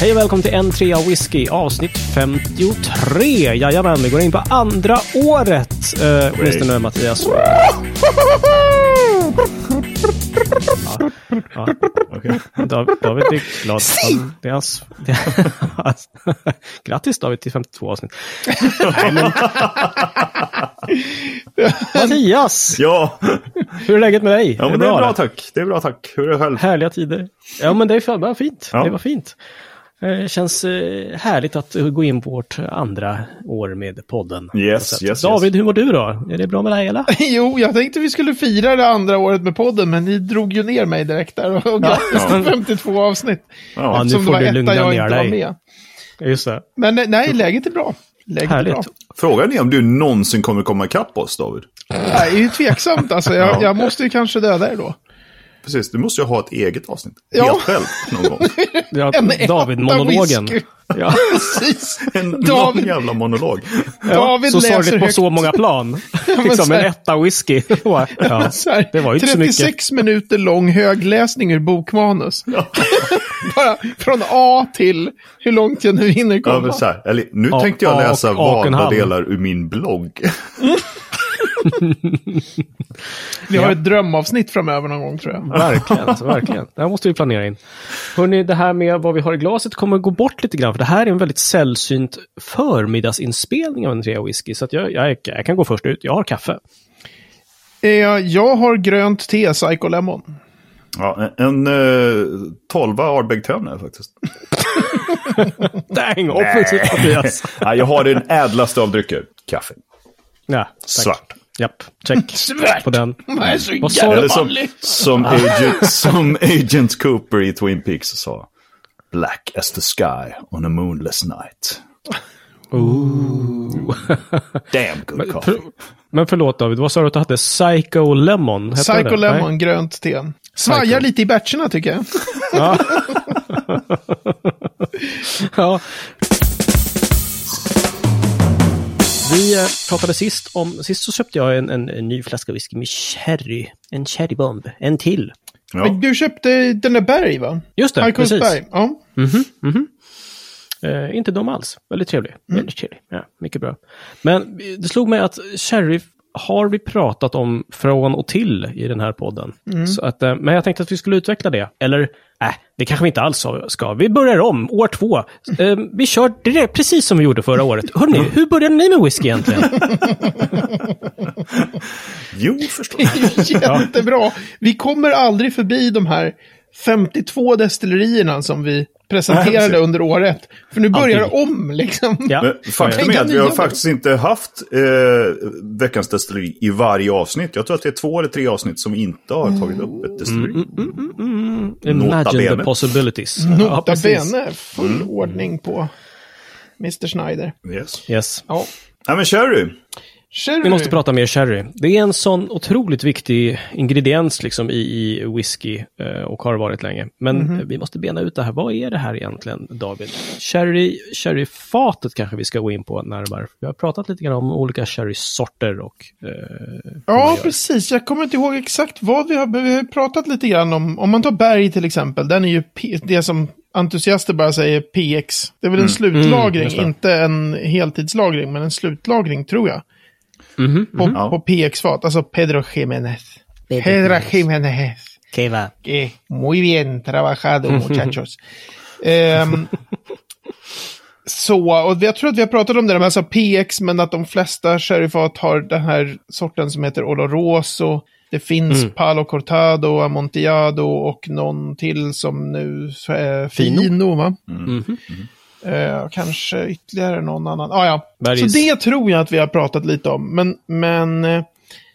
Hej och välkommen till en trea whisky avsnitt 53. Jajamän, vi går in på andra året. Uh, åtminstone nu Mattias. Ja. Ja. Okej. David, David är glad. Han, det är hans, det är hans. Grattis David till 52 avsnitt. Nej, men... Mattias, Ja, hur är läget med dig? ja men det är bra tack. Det är bra tack. Hur är det själv? Härliga tider. Ja, men det är fan fint. Ja. Det var fint. Det känns eh, härligt att eh, gå in på vårt andra år med podden. Yes, yes, David, hur mår du då? Är det bra med dig eller? Jo, jag tänkte vi skulle fira det andra året med podden, men ni drog ju ner mig direkt där. Och grattis till 52 avsnitt. Ja, nu får du lugna jag ner dig. med. Just det. Men eh, nej, läget är bra. Läget är bra. Härligt. Frågan är om du någonsin kommer komma ikapp oss, David. Nej, det är ju tveksamt alltså. Jag, Ja. jag måste ju kanske döda er då. Precis, du måste ju ha ett eget avsnitt. Ja. Helt själv någon gång. Ja, David-monologen. Ja. Precis. En lång David, jävla monolog. David så sorgligt på så många plan. liksom en etta whisky. Ja, här, det var ju inte så mycket. 36 minuter lång högläsning ur bokmanus. Bara från A till hur långt jag nu hinner Ja, komma. så här, eller, nu Ja, tänkte jag ja, läsa valda delar ur min blogg. Vi har Ja. ett drömavsnitt framöver någon gång tror jag. Verkligen, alltså, verkligen. Det här måste vi planera in. Hörrni, det här med vad vi har i glaset kommer gå bort lite grann, för det här är en väldigt sällsynt förmiddagsinspelning av en trea whisky, så att jag, jag, jag kan gå först ut. Jag har kaffe. Eh, Jag har grönt te, Psycho Lemon. Ja, en uh, tolva Ardbeg Tönne faktiskt. Dang, offensivt Mattias. Jag har den ädlaste av drycker. Kaffe. Ja, tack. Svart. Japp, check Svart. på den. Det är så Vad sa jävla som, som, agent, som Agent Cooper i Twin Peaks sa. Black as the sky on a moonless night. Damn good coffee. Men förlåt David, vad sa du att du hade? Psycho Lemon? Hette Psycho det? Lemon, Nej? grönt te. Svajar lite i batcherna tycker jag. Ja. ja. Vi eh, pratade sist om, sist så köpte jag en, en, en ny flaska whisky med sherry. En cherrybomb. En till. Ja. Men Du köpte den där Berg va? Just det, precis. Berg. Ja. Eh, inte dum alls. Väldigt trevlig. Väldigt trevlig. Ja, mycket bra. Men det slog mig att sherry har vi pratat om från och till i den här podden. Så att, eh, men jag tänkte att vi skulle utveckla det. Eller, äh, det kanske vi inte alls ska. Vi börjar om, år två. Eh, vi kör direkt, precis som vi gjorde förra året. Hörrni, hur började ni med whisky egentligen? Jo, förstås. Jättebra. Vi kommer aldrig förbi de här 52 destillerierna som vi presenterade Nej, under året. För nu börjar det om liksom. Ja. Men faktum är att vi har faktiskt inte haft eh, veckans destilleri i varje avsnitt. Jag tror att det är två eller tre avsnitt som inte har tagit upp ett destilleri. Imagine Nota the bene. possibilities. Nota precis. bene, full ordning på Mr. Schneider. Yes. Yes. Ja. Nej, men Sherry. Sherry. Vi måste prata mer sherry. Det är en sån otroligt viktig ingrediens liksom i, i whisky eh, och har varit länge. Men Mhm. eh, vi måste bena ut det här. Vad är det här egentligen, David? Sherry, sherryfatet kanske vi ska gå in på närmare. Vi har pratat lite grann om olika sherrysorter och... Eh, Ja, precis. Jag kommer inte ihåg exakt vad vi har, vi har pratat lite grann om. Om man tar berg till exempel, den är ju det som entusiaster bara säger PX. Det är väl en slutlagring, just det. inte en heltidslagring, men en slutlagring tror jag. Mhm, På, Ja. på PX-fat, alltså Pedro Jiménez. Pedro Jiménez. Okej, va? Eh, muy bien trabajado muchachos. Ehm, så, och jag tror att vi har pratat om det, alltså PX, men att de flesta sherryfat har den här sorten som heter Oloroso. Det finns Palo Cortado, Amontillado och någon till som nu är Fino. Fino, va? Mhm. Eh, kanske ytterligare någon annan. Ah, ja. Så det tror jag att vi har pratat lite om. Men, men eh,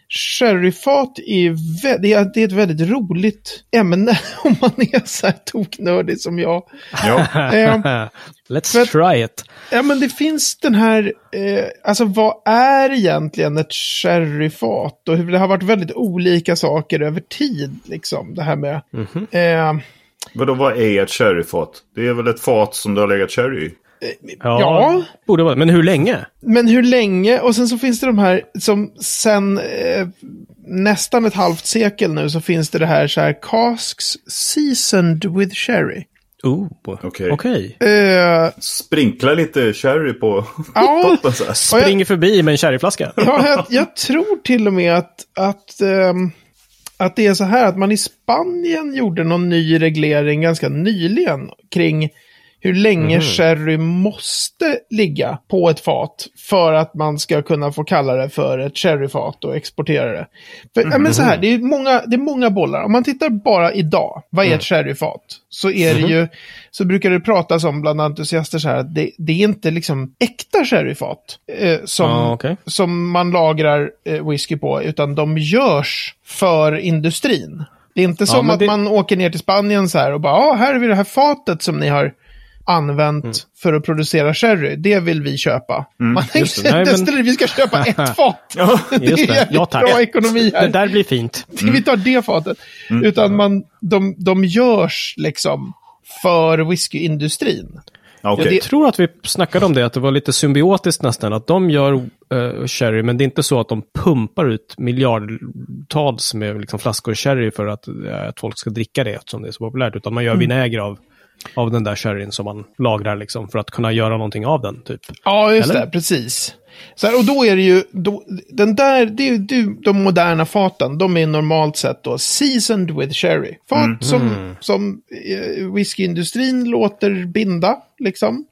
sherryfat är, vä- det är, det är ett väldigt roligt ämne om man är så här toknördig som jag. Ja. Eh, Let's try it. Ja, men det finns den här, eh, alltså vad är egentligen ett sherryfat? Och hur det har varit väldigt olika saker över tid, liksom. Det här med, Mhm. eh, Vadå, vad är ett sherryfat? Det är väl ett fat som det har legat sherry i? Ja, Ja. borde vara. Men hur länge? Men hur länge? Och sen så finns det de här som sen eh, nästan ett halvt sekel nu så finns det det här så här casks seasoned with sherry. Oh, Okej. okej. Eh, Sprinkla lite sherry på Ja. toppen så här. Springer förbi med en sherryflaska. ja, jag, jag tror till och med att, att, ehm, att det är så här att man i Spanien gjorde någon ny reglering ganska nyligen kring hur länge Mhm. sherry måste ligga på ett fat för att man ska kunna få kalla det för ett sherryfat och exportera det. För, ja, men så här, det är, många, det är många bollar. Om man tittar bara idag, vad är ett sherryfat? Så är det ju, så brukar det pratas om bland entusiaster så här att det, det är inte liksom äkta sherryfat eh, som, Ja, okej. som man lagrar eh, whisky på, utan de görs för industrin. Det är inte som men att det- man åker ner till Spanien så här och bara, ja, här har vi det här fatet som ni har använt Mm. för att producera sherry. Det vill vi köpa. Man just det. tänker inte men- istället, vi ska köpa ett fat. Ja. det är det. Ja, tack. bra ekonomi Det här. där blir fint. Vi tar det fatet. Utan man, de, de görs liksom för whiskyindustrin. Ja, Jag tror att vi snackade om det, att det var lite symbiotiskt nästan. Att de gör uh, sherry, men det är inte så att de pumpar ut miljardtals med liksom, flaskor sherry för att, eh, att folk ska dricka det eftersom det är så populärt. Utan man gör vinäger av, av den där sherryn som man lagrar liksom, för att kunna göra någonting av den. Typ. Ja, just Eller? det, precis. Så här, och då är det ju, då, den där, det är ju de moderna faten, de är normalt sett då seasoned with sherry. Fat som, som eh, whiskyindustrin låter binda, liksom.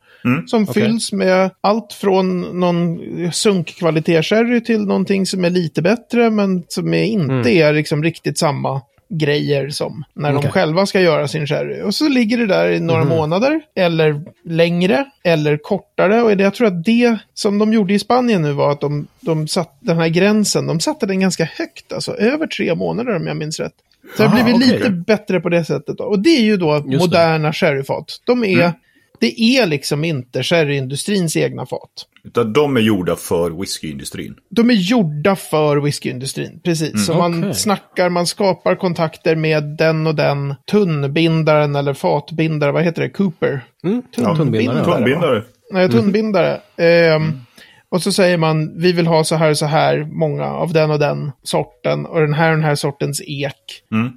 Som Okej. fylls med allt från någon sunkkvalitet-sherry till någonting som är lite bättre, men som är inte är liksom riktigt samma grejer som när de Okej. själva ska göra sin sherry. Och så ligger det där i några månader, eller längre, eller kortare. Och jag tror att det som de gjorde i Spanien nu var att de, de satt den här gränsen, de satte den ganska högt, alltså över tre månader om jag minns rätt. Så det har blivit okej. lite bättre på det sättet. Då. Och det är ju då det. moderna sherryfat. De är, Det är liksom inte sherryindustrins egna fat. Utan de är gjorda för whiskyindustrin. De är gjorda för whiskyindustrin, precis. Så man snackar, man skapar kontakter med den och den tunnbindaren eller fatbindare, vad heter det, Cooper? Mm. Tunnbindare. tunnbindare. va? Tunnbindare. Nej, tunnbindare. Ehm, Och så säger man, vi vill ha så här så här många av den och den sorten och den här och den här sortens ek.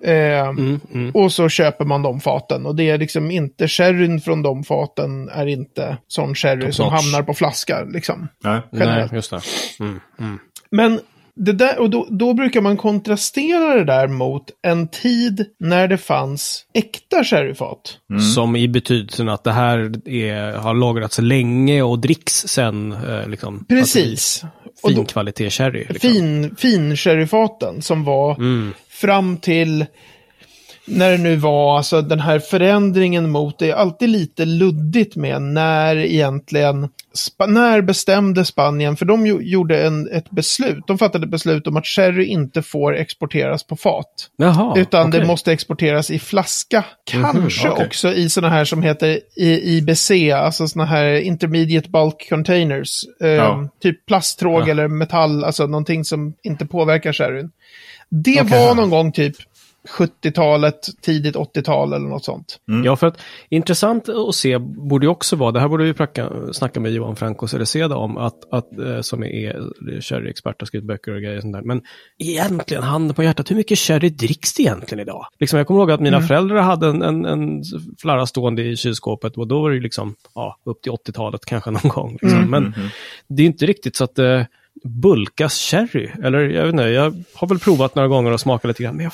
Ehm, Mm, mm. Och så köper man de faten. Och det är liksom inte sherryn från de faten är inte sån sherry som notch. hamnar på flaska. Liksom. Nej. Nej, just det. Mm, mm. Men det där, och då, då brukar man kontrastera det där mot en tid när det fanns äkta sherryfat. Som i betydelsen att det här är, har lagrats länge och dricks sen. Eh, liksom, Precis. Alltså, Och då- fin kvalitet sherry. Liksom. Fin, fin sherryfaten som var Mm. fram till när det nu var, alltså den här förändringen mot, det är alltid lite luddigt med när egentligen, när bestämde Spanien, för de gjorde en, ett beslut, de fattade beslut om att sherry inte får exporteras på fat. Jaha, Utan det okej. måste exporteras i flaska. Kanske okej. också i sådana här som heter IBC, alltså sådana här intermediate bulk containers. Eh, Ja. Typ plasttråg Ja. eller metall, alltså någonting som inte påverkar sherryn. Det Okej. var någon gång typ 70-talet, tidigt 80-tal eller något sånt. Ja, för att intressant att se borde ju också vara, det här borde vi pracka, snacka med Johan Franco Cereceda om, att, att, eh, som är sherryexpert och skrivit böcker och grejer och sånt där. Men egentligen, handen på hjärtat, hur mycket sherry dricks det egentligen idag? Liksom, jag kommer ihåg att mina föräldrar hade en, en, en flarra stående i kylskåpet och då var det ju liksom, ja, upp till 80-talet kanske någon gång. Liksom. Men det är inte riktigt så att det bulkas sherry. Eller jag vet inte, jag har väl provat några gånger och smakat lite grann, men jag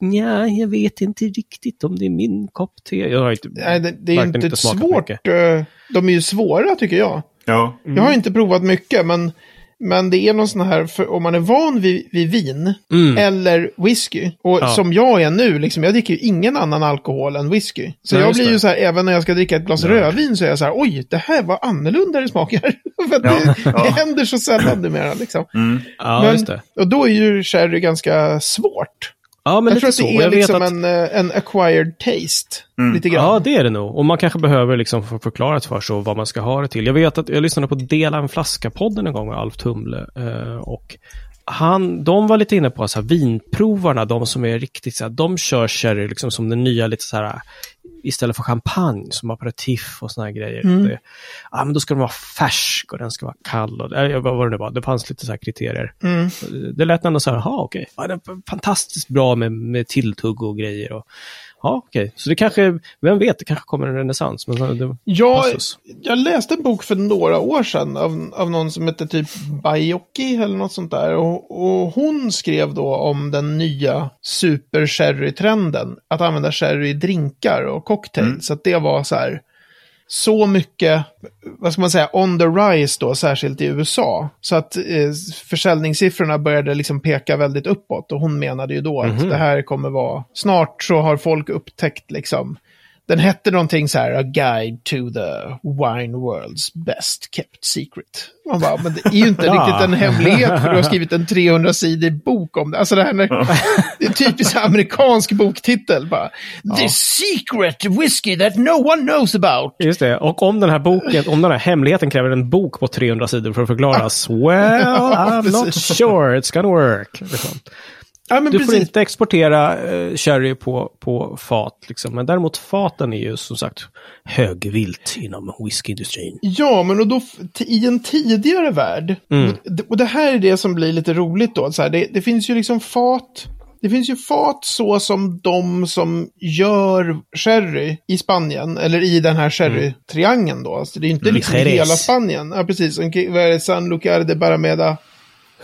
Nja, jag vet inte riktigt om det är min kopp te. Jag har inte, Nej, det, det är inte, smakat svårt. mycket. eh, De är ju svåra tycker jag. Ja. Jag har inte provat mycket, men, men det är någon sån här, för om man är van vid, vid vin eller whisky, och Mm. Ja. som jag är nu, liksom, jag dricker ju ingen annan alkohol än whisky. Så Nej, jag blir ju så här, även när jag ska dricka ett glas rödvin så är jag så här, oj, det här var annorlunda det smakar. för det, det händer så sällan numera liksom. Ja, Men- just det. Och då är ju sherry ganska svårt. Ja, men Jag lite tror att det är jag liksom att, en, eh, en acquired taste. Lite grann. Ja, det är det nog. Och man kanske behöver liksom få förklarat för sig vad man ska ha det till. Jag vet att jag lyssnade på Dela en flaska-podden en gång med Alf Tumle. eh, Och han, de var lite inne på så här, vinprovarna, de som är riktigt så här, de kör sherry liksom som den nya lite så här istället för champagne som aperitif och såna här grejer. Mm. Det, ja, men då ska den vara färsk och den ska vara kall. Och, äh, vad var det nu var, det fanns lite så här kriterier. Mm. Det lät ändå så här, jaha okej, ja, det är fantastiskt bra med, med tilltugg och grejer. Och, ja okej, så det kanske, vem vet, det kanske kommer en renässans. Men det, Jag, jag läste en bok för några år sedan av, av någon som hette typ Baiocchi eller något sånt där. Och, och hon skrev då om den nya super sherry-trenden. Att använda sherry i drinkar och cocktails. Så att det var så här, så mycket, vad ska man säga, on the rise då, särskilt i USA. Så att eh, försäljningssiffrorna började liksom peka väldigt uppåt. Och hon menade ju då att det här kommer vara, snart så har folk upptäckt liksom, den hette någonting så här, A Guide to the Wine World's Best Kept Secret. Man bara, men det är ju inte Ja. riktigt en hemlighet för du har skrivit en 300-sidig bok om det. Alltså det här när, det är typiskt amerikansk boktitel bara. The secret whiskey that no one knows about. Just det, och om den här boken, om den här hemligheten kräver en bok på 300 sidor för att förklaras. Well, I'm not sure it's gonna work. Liksom. Ja, men Du får precis. inte exportera eh, sherry på, på fat, liksom. men däremot faten är ju som sagt högvilt inom whiskyindustrin. Ja, men och då i en tidigare värld, Mm. och det- här är det som blir lite roligt då, så här, det, det finns ju liksom fat, det finns ju fat så som de som gör sherry i Spanien, eller i den här sherry-triangeln då, alltså det är ju inte Mm, liksom hela Spanien, ja precis, vad är det, San Lucar de Barrameda,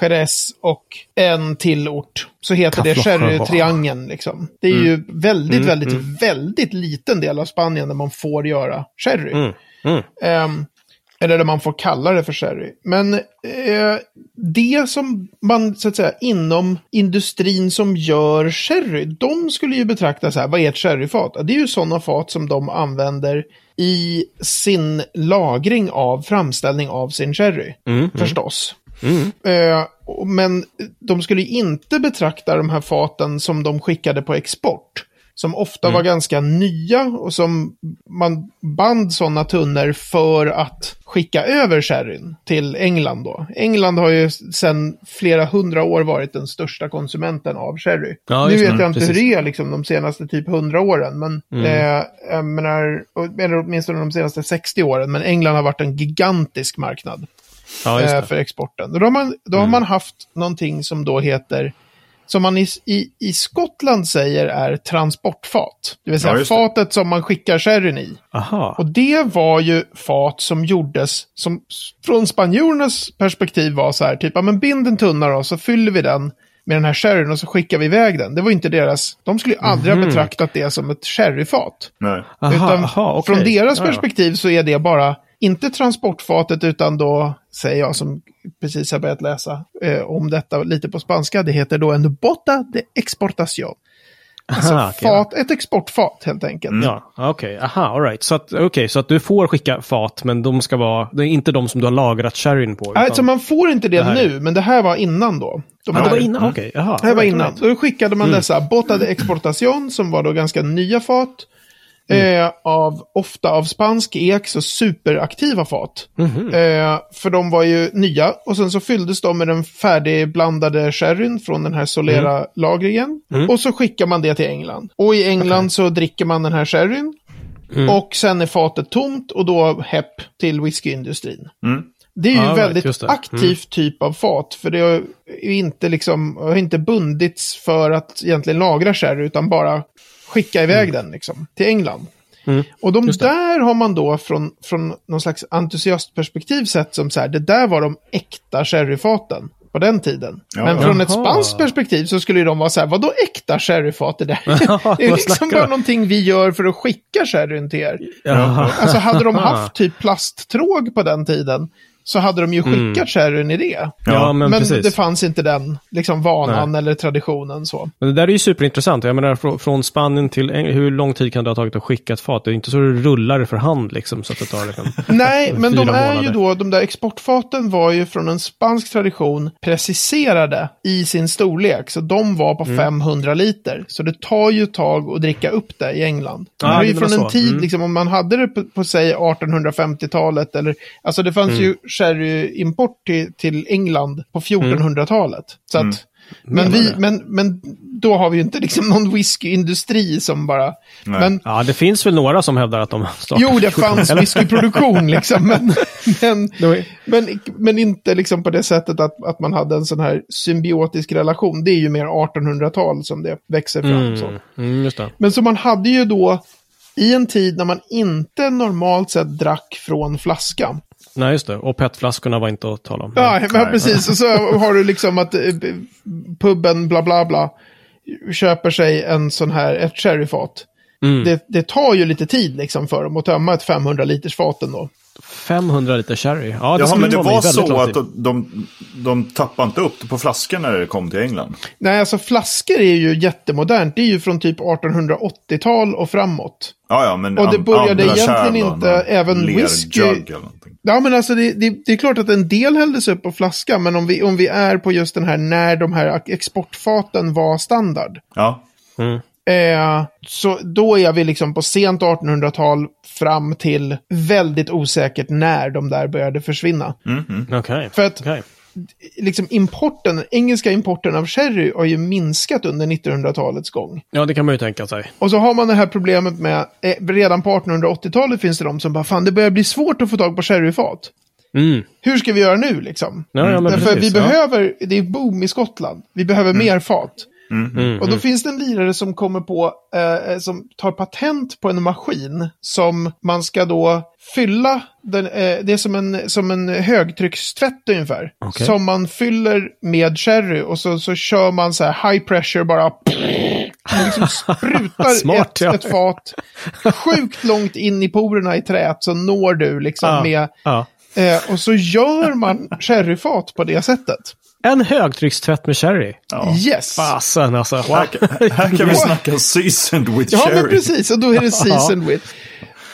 Jerez och en till ort. Så heter det sherry-triangeln liksom. Det är ju väldigt, Mm, väldigt, väldigt liten del av Spanien där man får göra sherry. Mm. Mm. Ehm, eller där man får kalla det för sherry. Men eh, det som man, så att säga, inom industrin som gör sherry, de skulle ju betrakta så här, vad är ett sherryfat? Det är ju sådana fat som de använder i sin lagring av framställning av sin sherry, Mm. förstås. Mm. Eh, men de skulle inte betrakta de här faten som de skickade på export. Som ofta var ganska nya och som man band sådana tunnor för att skicka över sherryn till England då. England har ju sedan flera hundra år varit den största konsumenten av sherry. Ja, nu vet jag inte Precis. hur det är liksom de senaste typ hundra åren, men eh, jag menar, eller åtminstone de senaste 60 åren, men England har varit en gigantisk marknad Ja, eh. Mm. för exporten. Då har, man, då har man haft någonting som då heter, som man i, i, i Skottland säger är transportfat. Det vill säga Ja, det. fatet som man skickar sherryn i. Aha. Och det var ju fat som gjordes, som från spanjorernas perspektiv var så här, typ, ja men bind en tunna då, så fyller vi den med den här sherryn och så skickar vi iväg den. Det var inte deras, de skulle ju aldrig ha betraktat det som ett sherryfat. Nej. Utan aha, okej. från deras ja. perspektiv så är det bara, inte transportfatet utan då, säger jag som precis har börjat läsa eh, om detta lite på spanska, det heter då en bota de exportación. Alltså Aha, fat, ett exportfat helt enkelt. Ja, okej. Aha, all right. Så att, okay, så att du får skicka fat, men de ska vara... Det är inte de som du har lagrat sherryn på. Alltså man får inte det, Det nu, men det här var innan då. De Ja, det här- var innan? Okej, jaha. Det här var innan. Då skickade man dessa Bota de Exportación som var då ganska nya fat. Eh, av, ofta av spansk ek, så superaktiva fat. Eh, för de var ju nya och sen så fylldes de med den färdigblandade sherryn från den här Solera-lagringen. Och så skickar man det till England. Och i England så dricker man den här sherryn. Och sen är fatet tomt och då hepp till whiskyindustrin. Det är ju Ja, right, väldigt. Mm. aktivt typ av fat. För det har ju inte, liksom, har inte bundits för att egentligen lagra sherry, utan bara skicka iväg den liksom, till England. Mm. Och de där har man då från, från någon slags entusiastperspektiv sett som så här, det där var de äkta sherryfaten på den tiden. Ja. Men från ett Jaha. spanskt perspektiv så skulle de vara så här, vadå äkta sherryfat det där? Det är liksom bara någonting vi gör för att skicka sherryn till er. Jaha. Alltså hade de haft typ plasttråg på den tiden så hade de ju skickat sherryn i det. Ja, men, Men det fanns inte den liksom, vanan eller traditionen så. Men det där är ju superintressant. Jag menar, frå- från Spanien till Eng- hur lång tid kan det ha tagit att skicka ett fat? Det är inte så det rullar för hand liksom, så att det tar liksom... Nej, men de är ju då, de där exportfaten var ju från en spansk tradition preciserade i sin storlek. Så de var Mm. på 500 liter. Så det tar ju ett tag att dricka upp det i England. Ja, det var ju det från en så. tid, Mm. liksom, om man hade det på, på säg 1850-talet eller, alltså det fanns Mm. ju sherryimport till, till England på 1400-talet. Så att Men, Menar vi, men, men då har vi ju inte liksom någon whiskyindustri som bara... Nej. Men, Ja, det finns väl några som hävdar att de startar. jo, det fanns whiskyproduktion liksom, men, men, men, men inte liksom på det sättet att, att man hade en sån här symbiotisk relation. Det är ju mer 1800-tal som det växer fram. Så. Mm, mm, just det. Men så man hade ju då, i en tid när man inte normalt sett drack från flaska. Nej, just det. Och petflaskorna var inte att tala om. Ja, men Nej. precis. Och så har du liksom att eh, puben bla bla bla köper sig en sån här, ett sherryfat. Mm. Det, det tar ju lite tid liksom för dem att tömma ett 500 liters fat ändå. 500 liter sherry. Ja, det Jaha, men det var så att de, de, de tappade inte upp det på flaskan när det kom till England? Nej, alltså flaskor är ju jättemodernt. Det är ju från typ 1880-tal och framåt. Ja, ja, men Och det började egentligen kärl, inte, även whisky-. Ja, men alltså det, det, det är klart att en del hälldes upp på flaska, men om vi, om vi är på just den här när de här exportfaten var standard. Ja, Mm. Eh, så då är vi liksom på sent 1800-tal fram till väldigt osäkert när de där började försvinna. Okej. För att Okej. liksom importen, den engelska importen av sherry har ju minskat under 1900-talets gång. Ja, det kan man ju tänka sig. Och så har man det här problemet med, eh, redan på 1880-talet finns det de som bara, fan det börjar bli svårt att få tag på sherryfat. Mm. Hur ska vi göra nu liksom? Ja, ja, men Därför precis, vi ja. behöver, det är boom i Skottland, vi behöver mer fat. Mm, Och då finns det en lirare som kommer på, eh, som tar patent på en maskin som man ska då fylla, den, eh, det är som en, som en högtryckstvätt ungefär. Okej. Som man fyller med sherry och så, så kör man så här high pressure bara. Man liksom sprutar Smart, ett, ja. ett fat sjukt långt in i porerna i träet så når du liksom Ja, med, ja. eh, och så gör man sherryfat på det sättet. En högtryckstvätt med sherry. ja. Yes! Fasen alltså. Wow. Här, här kan vi snacka seasoned with Ja, men cherry. precis. Och då är det seasoned with.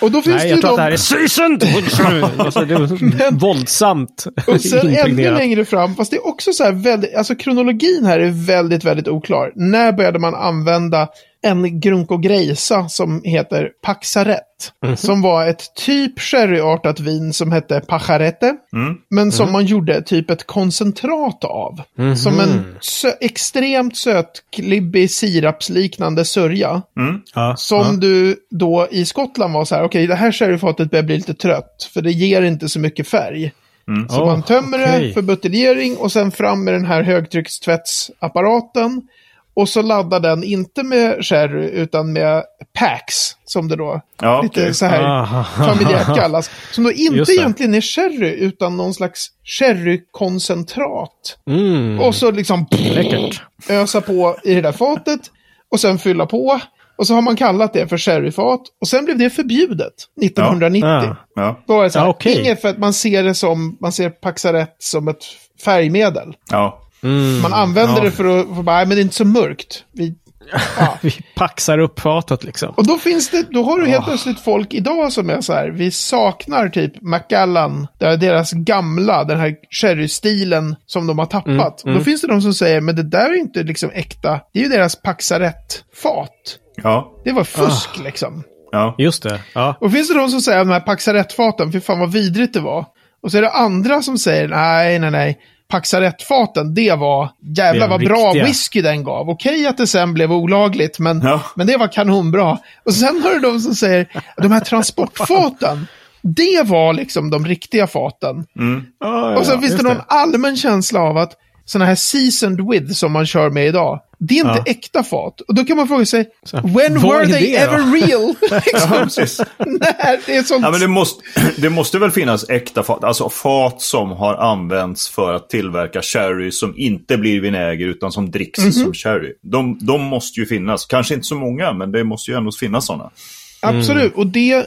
Och då finns Nej, det jag ju tror att det här de... är seasoned with sherry. Alltså, det är våldsamt Och sen ännu längre fram, fast det är också så här väldigt, alltså kronologin här är väldigt, väldigt oklar. När började man använda en grunk och grejsa som heter Paxaret? Mhm. Som var ett typ sherryartat vin som hette Pajarete. Men som Mhm. man gjorde typ ett koncentrat av. Som en sö- extremt sötklibbig sirapsliknande sörja. Ja, Som ja. du då i Skottland var så här, okej det här sherryfatet börjar bli lite trött, för det ger inte så mycket färg. Så Oh, man tömmer det okej. för buteljering och sen fram med den här högtryckstvättsapparaten. Och så laddar den inte med sherry utan med packs, som det då Ja, lite okej. så här Aha. familjärt kallas. Som då inte egentligen är sherry, utan någon slags sherrykoncentrat. Mm. Och så liksom Läckert. ösa på i det där fatet och sen fylla på. Och så har man kallat det för sherryfat. Och sen blev det förbjudet 1990. Ja. Ja, Då var det så här, Ja, okej. inget för att man ser det som, man ser Paxaret som ett färgmedel. ja. Mm. Man använder Ja. det för att, för bara, nej men det är inte så mörkt. Vi, ja. Vi paxar upp fatet liksom. Och då finns det, då har du helt plötsligt folk idag som är så här, vi saknar typ Macallan, deras gamla, den här sherrystilen som de har tappat. Och då finns det de som säger, men det där är inte liksom äkta, det är ju deras Paxaret-fat. ja, Det var fusk liksom. ja. Just det. Ja. Och finns det de som säger att de här Paxarettfaten, fy fan vad vidrigt det var. Och så är det andra som säger, nej, nej, nej. Paxarettfaten, det var, Det är vad bra whisky den gav. Okej att det sen blev olagligt, men, Ja. men det var kanonbra. Och sen har du de som säger, de här transportfaten, det var liksom de riktiga faten. och sen finns det någon allmän känsla av att sådana här seasoned with som man kör med idag, det är inte Ja. äkta fat. Och då kan man fråga sig, Så, when were they det då? ever real? liksom, när det är sånt Ja, men det, måste, det måste väl finnas äkta fat, alltså fat som har använts för att tillverka sherry som inte blir vinäger utan som dricks Mhm. som sherry. De, de måste ju finnas, kanske inte så många, men det måste ju ändå finnas sådana. Absolut, och det,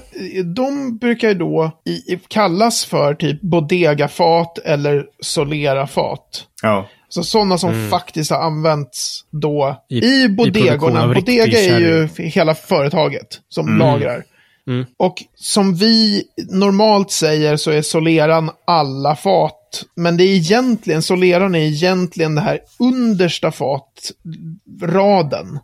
de brukar ju då i- kallas för typ bodegafat eller solerafat. Ja, Så sådana som faktiskt har använts då I- i, i bodegorna. riktig Bodega är ju hela företaget som lagrar. Mm. Och som vi normalt säger så är soleran alla fat. Men det är egentligen, soleran är egentligen det här understa fatraden.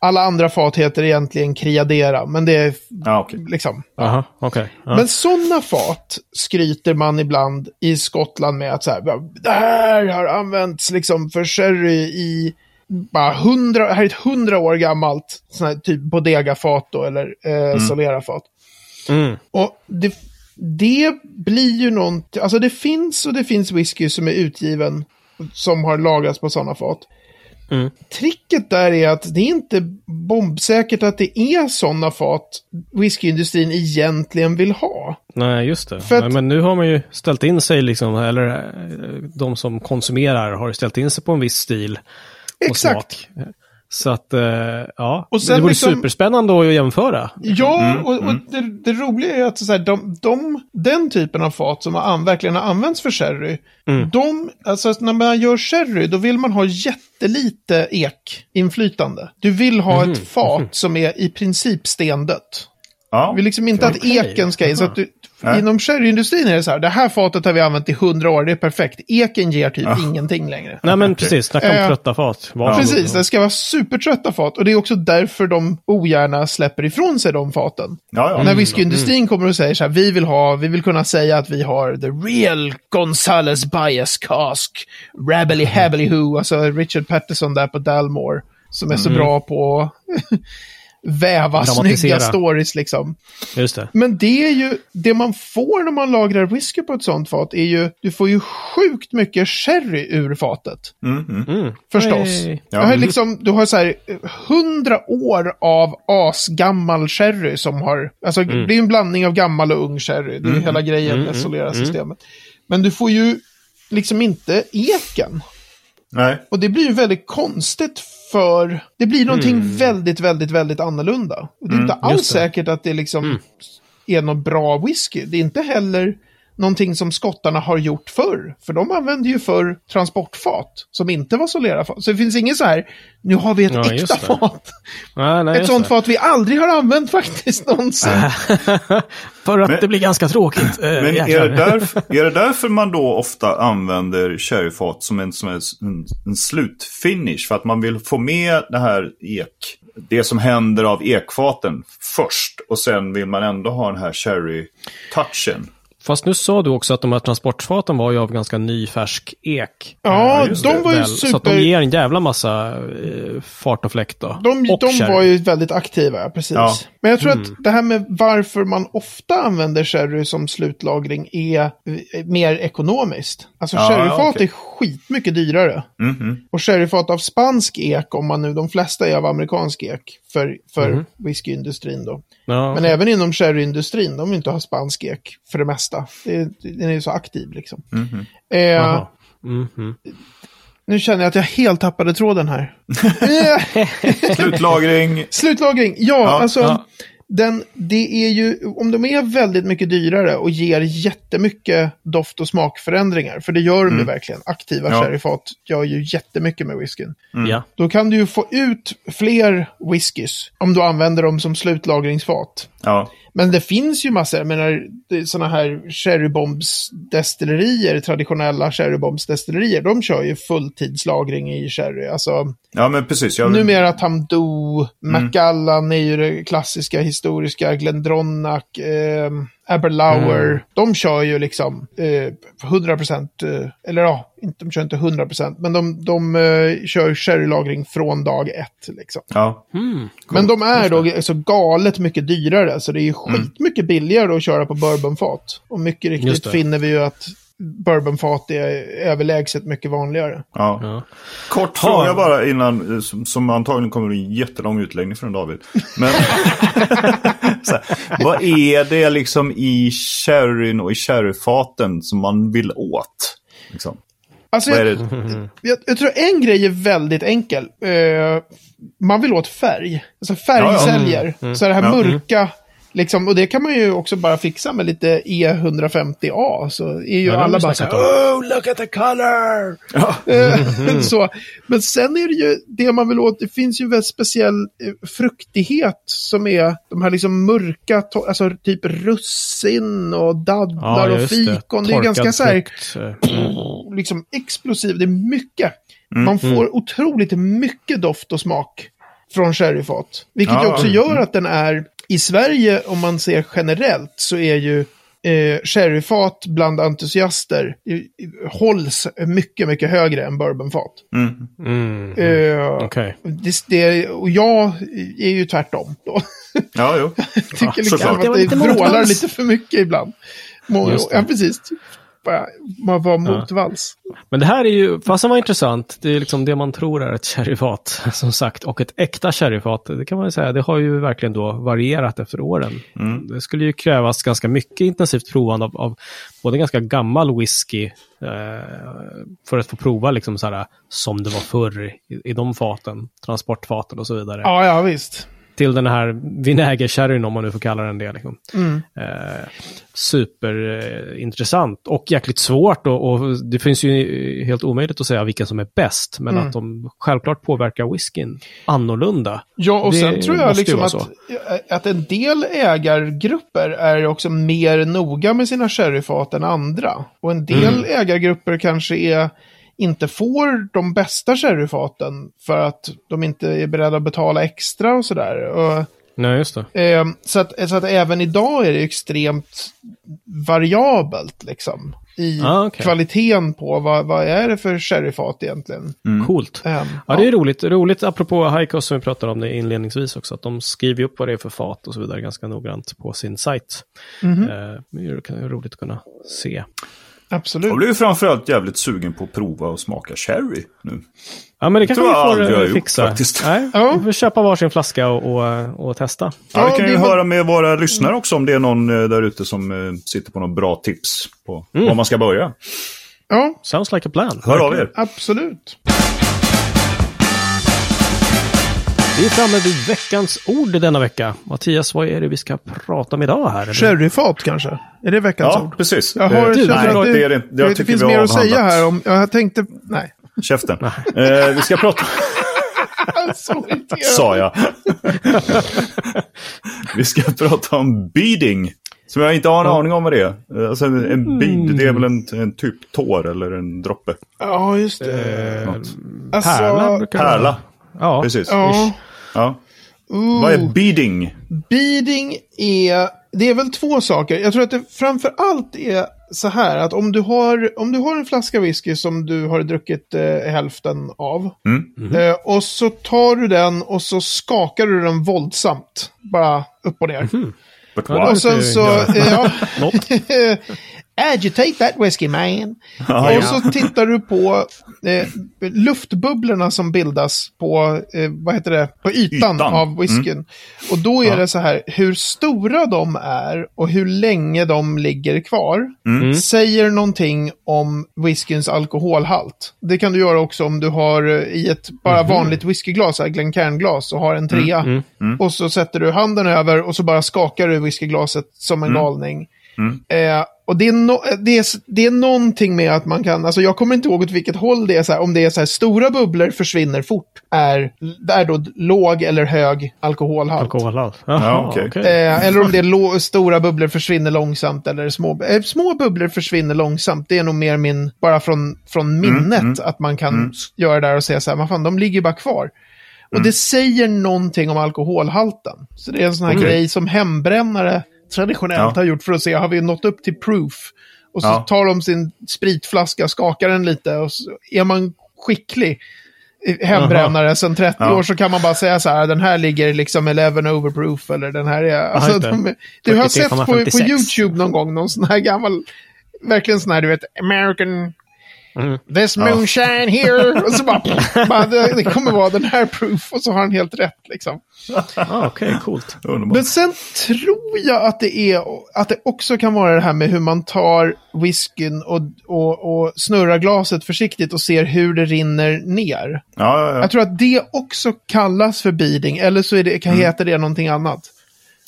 Alla andra fat heter egentligen Criadera, men det är Ja, okej. liksom... Aha, okej. Ja. Men sådana fat skryter man ibland i Skottland med att så här, det här har använts liksom för sherry i bara hundra, här är ett hundra år gammalt sån här typ bodega-fat då, eller eh, solera-fat. Mm. Och det, det blir ju någonting, alltså det finns och det finns whisky som är utgiven som har lagrats på sådana fat. Mm. Tricket där är att det är inte bombsäkert att det är sådana fat whiskyindustrin egentligen vill ha. Nej, just det. Att- Nej, men nu har man ju ställt in sig, liksom, eller eh, de som konsumerar har ställt in sig på en viss stil och Exakt. smak. Så att, eh, ja, Och sen det vore liksom- superspännande att jämföra. Ja, och, och det, det roliga är att så här, de, de, den typen av fat som har an, verkligen har använts för sherry, de, alltså när man gör sherry, då vill man ha jättelite ekinflytande. Du vill ha ett fat som är i princip stendött. Ja. Du vill liksom inte att Okej. eken ska in. Så att du, Nej. inom sherryindustrin är det så här, det här fatet har vi använt i hundra år, det är perfekt. Eken ger typ ingenting längre. Nej, men precis. Snacka om Eh, trötta fat. Varsågod. Precis, det ska vara supertrötta fat. Och det är också därför de ogärna släpper ifrån sig de faten. Ja, ja. När whiskyindustrin kommer och säger så här, vi vill ha, vi vill kunna säga att vi har the real Gonzales Bias Cask, Rabbly Habbly Who, alltså Richard Patterson där på Dalmore, som är så bra på väva snygga stories liksom. Just det. Men det är ju, det man får när man lagrar whisky på ett sånt fat är ju, du får ju sjukt mycket sherry ur fatet. Mm, mm. Mm. Förstås. Hey. Du har liksom, du har så här eh, hundra år av asgammal sherry som har, alltså det är en blandning av gammal och ung sherry. Det är ju hela grejen med Solera-systemet. Men du får ju liksom inte eken. Nej. Och det blir ju väldigt konstigt för, det blir någonting väldigt, väldigt, väldigt annorlunda. Och det är inte alls säkert att det liksom är någon bra whisky. Det är inte heller någonting som skottarna har gjort förr. För de använde ju förr transportfat som inte var solerafat. Så det finns inget så här, nu har vi ett Ja, äkta fat. Nej, nej, Ett sånt det. fat vi aldrig har använt faktiskt någonsin. För att Men- det blir ganska tråkigt. Eh, Men är det, därför, är det därför man då ofta använder sherryfat som en, som en, en, en slutfinish? För att man vill få med det här ek, det som händer av ekfaten först. Och sen vill man ändå ha den här sherry-touchen. Fast nu sa du också att de här transportfaten var ju av ganska ny färsk ek. Ja, just de var ju Väl, Så att super... de ger en jävla massa eh, fart och fläkt då. De, och de var ju väldigt aktiva, precis. Ja. Men jag tror att det här med varför man ofta använder sherry som slutlagring är eh, mer ekonomiskt. Alltså Ja, sherryfat ja, okej. är skitmycket dyrare. Mhm. Och sherryfat av spansk ek, om man nu, de flesta är av amerikansk ek för, för whiskyindustrin då. Ja, Men även inom sherryindustrin, de vill inte ha spansk ek för det mesta. Det, är- den är ju så aktiv liksom. Mhm. Eh. Mhm. nu känner jag att jag helt tappade tråden här. Eh, Slutlagring. Slutlagring, ja, Ja, alltså. ja. Den, det är ju, om de är väldigt mycket dyrare och ger jättemycket doft och smakförändringar, för det gör de ju verkligen. Aktiva Ja. sherryfat gör ju jättemycket med whiskyn. Ja. Då kan du ju få ut fler whiskys om du använder dem som slutlagringsfat. Ja. Men det finns ju massor, jag menar, sådana här sherrybombsdestillerier, traditionella sherrybombsdestillerier, de kör ju fulltidslagring i sherry. Alltså, ja, men precis. Jag, numera Tamdo, Macallan är ju det klassiska historiska, Glendronach, eh, Aberlour, de kör ju liksom eh, 100%, eh, eller ja, inte, de kör inte 100%, men de, de eh, kör sherrylagring från dag ett. Liksom. Ja. Mm. Men de är då så galet mycket dyrare, så det är ju skitmycket billigare att köra på bourbonfat. Och mycket riktigt finner vi ju att bourbonfat är överlägset mycket vanligare. Ja. Ja. Kort Ha. fråga bara innan, som, som antagligen kommer bli en jättelång utläggning från David. Men så här, vad är det liksom i sherryn och i sherryfaten som man vill åt? Liksom? Alltså, jag, jag, jag tror en grej är väldigt enkel. Eh, man vill åt färg. Alltså färgsäljer. Så det här Ja. mörka, liksom, och det kan man ju också bara fixa med lite E150A. Så är ju Ja, det alla bara så här, oh, look at the color! Ja. Eh, så. Men sen är det ju det man vill åt, det finns ju en väldigt speciell eh, fruktighet som är de här liksom mörka, alltså typ russin och dadlar och just fikon. Det, är Torkad ganska så här, frukt. Eh, liksom explosiv, det är mycket. Man får otroligt mycket doft och smak från sherryfat. Vilket Ja, också mm. gör att den är, i Sverige om man ser generellt, så är ju eh, sherryfat bland entusiaster hålls mycket, mycket högre än bourbonfat. Mm. Mm. Eh, Okej. det, det, och jag är ju tvärtom. Då. Ja, jo. tycker liksom såklart. att Det vrålar lite för mycket ibland. Ja, precis. Bara, man var motvalls. Men det här är ju, fast det var intressant, det är liksom det man tror är ett sherryfat, som sagt. Och ett äkta sherryfat, det kan man ju säga, det har ju verkligen då varierat efter åren. Det skulle ju krävas ganska mycket intensivt provande av, av både ganska gammal whisky, eh, för att få prova liksom så här, som det var förr i, i de faten, transportfaten och så vidare. Ja, ja, visst. Till den här vinägersherryn, om man nu får kalla den det. Liksom. Mm. Eh, superintressant och jäkligt svårt och, och det finns ju helt omöjligt att säga vilken som är bäst, men Mm. att de självklart påverkar whiskyn annorlunda. Ja, och Det sen tror jag liksom att, att en del ägargrupper är också mer noga med sina sherryfat än andra. Och en del Mm. ägargrupper kanske är inte får de bästa sherryfaten för att de inte är beredda att betala extra och sådär. Nej, just det. eh, så, att, så att även idag är det extremt variabelt liksom. I Ah, okej. kvaliteten på vad, vad är det för sherryfat egentligen. Coolt. Ehm, Ja, det är roligt. Roligt apropå Heikos som vi pratade om det inledningsvis också, att de skriver upp vad det är för fat och så vidare ganska noggrant på sin sajt. Mhm. Eh, det är roligt att kunna se. Absolut. Jag ju framförallt jävligt sugen på att prova och smaka sherry nu. Ja, men det kanske vi får jag eh, gjort, fixa. faktiskt. Nej, Ja. Vi får köpa varsin flaska och, och, och testa. Ja, vi kan ju höra med våra lyssnare också om det är någon eh, där ute som eh, sitter på några bra tips på var man ska börja. Ja, Sounds like a plan. Hör av er. absolut. Vi är framme vid veckans ord denna vecka. Mattias, vad är det vi ska prata om idag här? Sherryfat kanske? Är det veckans Ja, ord? precis. Jag har Eh, känt nej, det, det är det inte. Jag det finns vi mer att säga här om... Jag tänkte... Nej. Käften. Eh, vi ska prata... Sa jag. vi ska prata om beading. Som jag inte har en aning om vad det är. Alltså en, en bead, det är väl en, en typ tår eller en droppe. Ja, just det. Eh, Alltså, Pärla. Pärla, Ja, precis. Ja. Ja. Ooh. Vad är beading? Beading är... Det är väl två saker. Jag tror att det framför allt är så här att om du har, om du har en flaska whisky som du har druckit eh, hälften av. Mm. Eh, och så tar du den och så skakar du den våldsamt. Bara upp och ner. Ja, what? Och sen så... Ja. Ja. Agitate that whiskey man. Ja, och så tittar du på eh, luftbubblorna som bildas på, eh, vad heter det, på ytan, Ytan. av whiskyn. Och då är det så här, hur stora de är och hur länge de ligger kvar säger någonting om whiskyns alkoholhalt. Det kan du göra också om du har eh, i ett bara vanligt whiskyglas, Glencairn-glas, och har en trea. Och så sätter du handen över och så bara skakar du whiskyglaset som en galning. Eh, och det är, no det, är, det är någonting med att man kan, alltså jag kommer inte ihåg åt vilket håll det är så här, om det är så här stora bubblor försvinner fort, är, är då låg eller hög alkoholhalt. Alkoholhalt. Ja, okej. okej. Eh, eller om det är lo- stora bubblor försvinner långsamt eller små, eh, små bubblor försvinner långsamt. Det är nog mer min, bara från, från minnet att man kan s- göra det där och säga så här, vad fan, de ligger bara kvar. Och det säger någonting om alkoholhalten. Så det är en sån här Okej. grej som hembrännare traditionellt Ja. har gjort för att se, har vi nått upp till proof? Och så Ja. tar de sin spritflaska, skakar den lite och så är man skicklig hembrännare sedan 30 Ja. år så kan man bara säga så här, den här ligger liksom 11 overproof eller den här är... Alltså, de, du har sett på, på 43,56. YouTube någon gång någon sån här gammal, verkligen sån här du vet, American Mm. This moonshine here. Och så bara, bara det, det kommer vara den här proof. Och så har han helt rätt liksom. Ah, Okej, coolt. Underbart. Men sen tror jag att det, är, att det också kan vara det här med hur man tar whiskyn och, och, och snurrar glaset försiktigt och ser hur det rinner ner. Ja, ja, ja. Jag tror att det också kallas för beading, eller så är det, kan heta det någonting annat.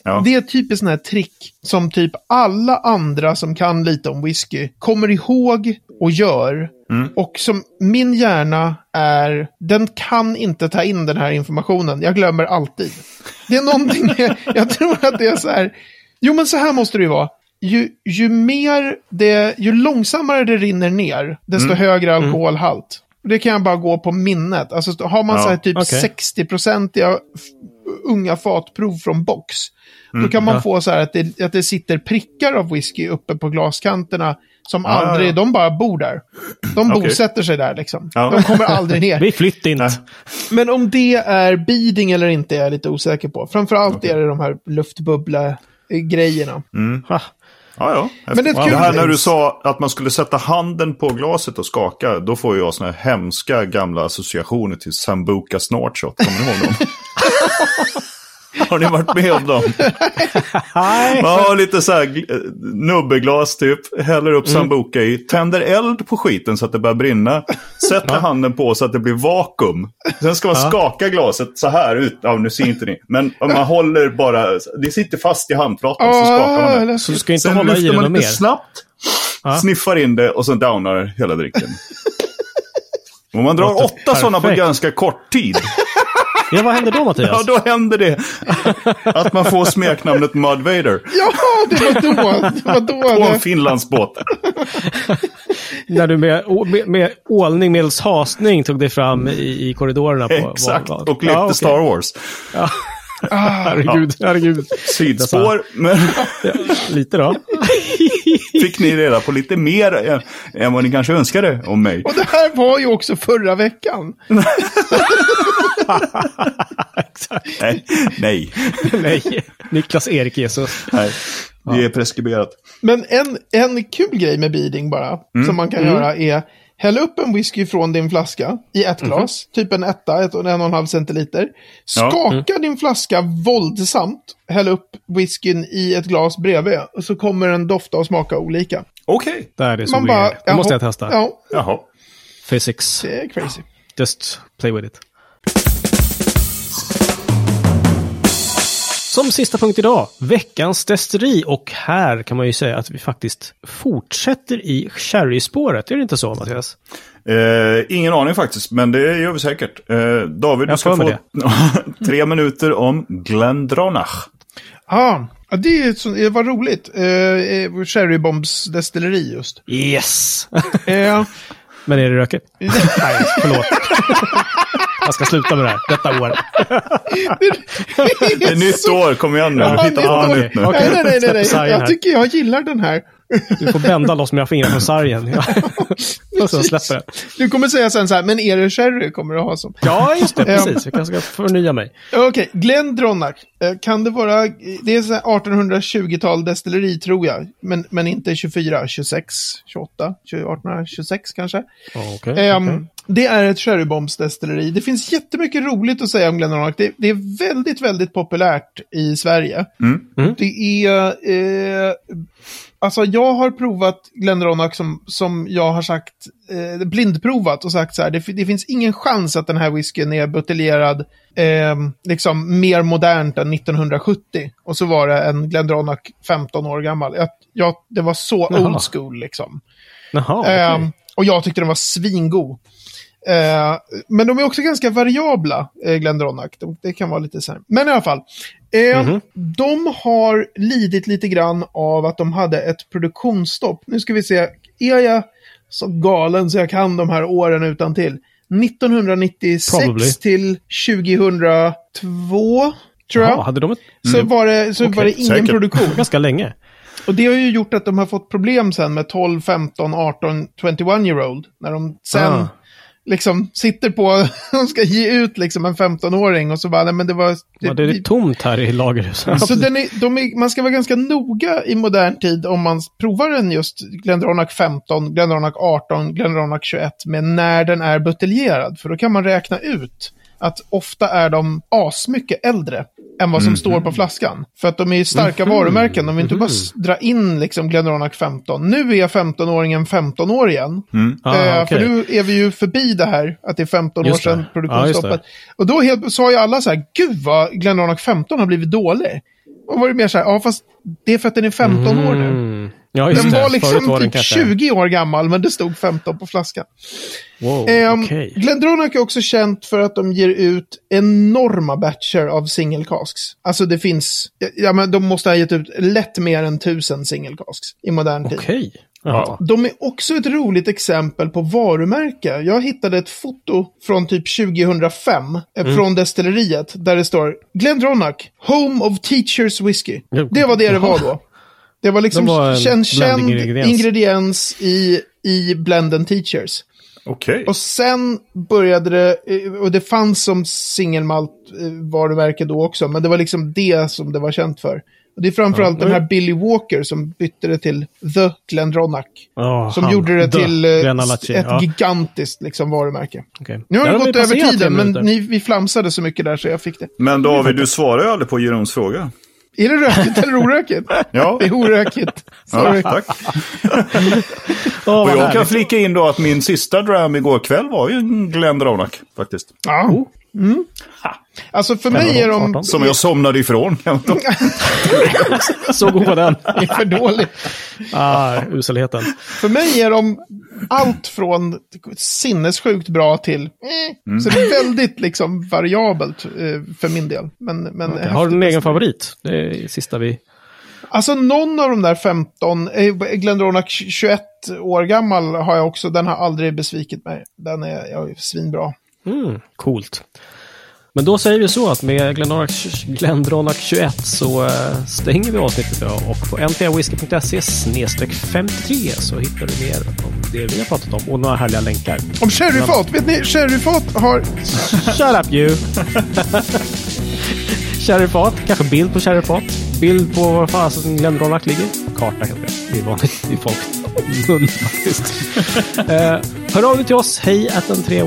Ja. Det är ett typiskt sån här trick som typ alla andra som kan lite om whisky kommer ihåg och gör. Och som min hjärna är, den kan inte ta in den här informationen. Jag glömmer alltid. Det är någonting med, jag tror att det är så här, jo men så här måste det ju vara. Ju, ju mer det, ju långsammare det rinner ner, desto högre alkoholhalt. Och det kan jag bara gå på minnet. Alltså har man Ja, så här typ okej. 60-procentiga f- unga fatprov från box. Då kan man ja. få så här att det, att det sitter prickar av whisky uppe på glaskanterna. Som ja, aldrig, ja. de bara bor där. De Okej. bosätter sig där liksom. Ja. De kommer aldrig ner. Vi flytt inte. Men om det är beading eller inte är jag lite osäker på. Framförallt är det de här luftbubbla-grejerna. Ha. Ja, ja. Men det är det här när du sa att man skulle sätta handen på glaset och skaka, då får jag såna här hemska gamla associationer till Sambuca Snortshot. Kommer ni ihåg dem? Har ni varit med om dem? Nej. Man har lite så här gl- nubbeglas typ, häller upp Sambuca i, tänder eld på skiten så att det börjar brinna, sätter handen på så att det blir vakuum. Sen ska man skaka glaset så här ut, ja nu ser inte ni, men man håller bara, det sitter fast i handflatan så skakar man det. Så du ska inte Sen hålla i lyfter den man lite mer? snabbt, sniffar in det och sen downar hela drycken. Om man drar åtta sådana på ganska kort tid, Ja, vad händer då ja Mattias? då händer det att man får smeknamnet Mud Vader Ja, det var då. Det var då. på en Finlandsbåt. När du med, med, med ålning medelst hasning tog dig fram i, i korridorerna. På, Exakt, vad- vad- och lekte Ja, okej. Star Wars. Herregud, herregud. Sidspår, men Ja, lite då. fick ni reda på lite mer än, än vad ni kanske önskade om mig. Och det här var ju också förra veckan. Nej, nej, Nej, Niklas Erik Jesus. nej. Det är preskriberat. Men en, en kul grej med beading bara, Mm. som man kan göra är häll upp en whisky från din flaska i ett glas, typ en etta, ett, en och en halv centiliter. Ja. Skaka din flaska våldsamt, häll upp whiskyn i ett glas bredvid och så kommer den dofta och smaka olika. Okej, Det här är så Man weird. bara, det måste jag testa. Ja, jaha. Physics. det är crazy. Just play with it. Som sista punkt idag, veckans destilleri. Och här kan man ju säga att vi faktiskt fortsätter i sherry-spåret. Är det inte så, Mattias? Eh, ingen aning faktiskt, men det gör vi säkert. Eh, David, du ska få tre minuter om Glendronach. Ah, ja, det, är ett sånt- det var roligt. Eh, eh, Cherrybombs destilleri just. Yes! Eh, Men är det rökigt? Nej, förlåt. Jag ska sluta med det här, detta år. Det är nytt år, kom igen nu. Ja, Hitta nytt på år. något nytt nu. Nej, nej, nej, nej. Jag tycker jag gillar den här. Du får bända loss mina fingrar från sargen. Ja. Och sen släpper det. Du kommer säga sen så här, men är det sherry kommer du ha som. Ja, just det. Precis. Jag kanske ska förnya mig. Okej, Glenn Dronach. Eh, Kan det vara, det är så här 1820-tal destilleri tror jag. Men, men inte 24, 26, 28, 1826 kanske. Okej. Ehm, okej. Det är ett Cherrybombs-destilleri. Det finns jättemycket roligt att säga om Glenn det, det är väldigt, väldigt populärt i Sverige. Mm. Det är... Eh, alltså jag har provat Glenn som, som jag har sagt, eh, blindprovat och sagt så här, det, det finns ingen chans att den här whiskyn är buteljerad eh, liksom mer modernt än 1970. Och så var det en Glenn 15 år gammal. Jag, jag, det var så Jaha. old school liksom. Jaha, okej. Ehm, och jag tyckte den var svingod. Eh, men de är också ganska variabla, eh, Glendronach. De, det kan vara lite så här. Men i alla fall. Eh, Mhm. De har lidit lite grann av att de hade ett produktionsstopp. Nu ska vi se. Är jag så galen så jag kan de här åren utan till? 1996 Probably. till 2002, tror jag. Jaha, hade de ett... Så var det, så Okej, var det ingen säkert. produktion. Ganska länge. Och det har ju gjort att de har fått problem sen med 12, 15, 18, 21 year old. När de sen Ah. Liksom sitter på, de ska ge ut liksom en 15-åring och så bara, nej men det var... Ja, det är tomt här i lagerhuset. så den är, de är, man ska vara ganska noga i modern tid om man provar en just Glendronach 15, Glendronach 18, Glendronach 21 med när den är buteljerad. För då kan man räkna ut att ofta är de asmycket äldre än vad som står på flaskan. För att de är starka varumärken. De vill inte bara s- dra in liksom Glendronach 15. Nu är 15-åringen 15 år igen. Ah, Eh, okej. För nu är vi ju förbi det här, att det är 15 år Just det. sedan produktionsstoppet. det. och då helt, sa ju alla så här, gud vad Glendronach 15 har blivit dålig. Och var det mer så här, ja fast det är för att den är 15 år nu. Mm. Ja, Den var liksom var typ kanske- 20 år gammal, men det stod 15 på flaskan. Wow, Um, okej. Glendronach är också känt för att de ger ut enorma batcher av single casks. Alltså det finns, ja men de måste ha gett ut lätt mer än tusen single casks i modern tid. Ja. De är också ett roligt exempel på varumärke. Jag hittade ett foto från typ 2005 eh, Mm. från destilleriet där det står Glendronach, Home of Teachers Whiskey. Det var det det var då. Det var liksom Det var en känd blendingrediens. ingrediens i, i Blenden Teachers. Okej. Och sen började det, eh, och det fanns som singelmalt eh, varumärke då också, men det var liksom det som det var känt för. Och det är framförallt Ja, den här Billy Walker som bytte det till The Glendronach. Ja, Som han- gjorde det The till eh, ett ja. gigantiskt liksom, varumärke. Okej. Nu har det gått över tiden, men ni, vi flamsade så mycket där så jag fick det. Men David, du svarar ju aldrig på Jerons fråga. Är det rökigt eller orökigt? Ja. Det är orökigt. Ja, Sorry. tack. Åh, Och jag kan flika in då att min sista dram igår kväll var ju en Glendronach faktiskt. Ja. Mm. Alltså för mig är de... 18. Som jag somnade ifrån. Så god var den. Det är för dåligt. Ah, uselheten. För mig är de allt från sinnessjukt bra till eh. Så det är väldigt liksom variabelt eh, för min del. Men, men Okej, Har du en egen favorit? Det är sista vi... Alltså någon av de där 15, eh, Glendronach 21 år gammal har jag också, den har aldrig besvikit mig. Den är, jag är svinbra. Mm, coolt. Men då säger vi så att med Glendronach 21 så eh, stänger vi avsnittet idag och på snedstreck 53 så hittar du mer om det vi har pratat om och några härliga länkar. Om sherryfat, vet ni, sherryfat har... Shut up you! Sherryfat, kanske bild på sherryfat. Bild på var fasen Glendronach ligger. Karta heter det. Det är vanligt i folk faktiskt. eh, hör av dig till oss. Hej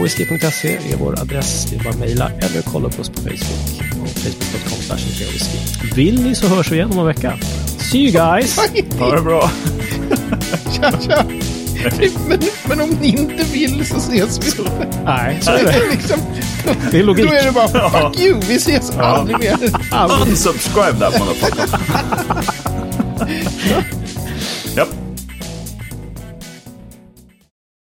whisky.se är vår adress. Det är bara att mejla eller kolla på oss på Facebook. Facebook.com whisky. Vill ni så hörs vi igen om en vecka. See you guys! Ha det bra. Tja, tja. Men, men om ni inte vill så ses vi. Nej, så Det är det. liksom, Det är logik. då är det bara fuck you, vi ses aldrig mer. Unsubscribe that motherfucker. Japp.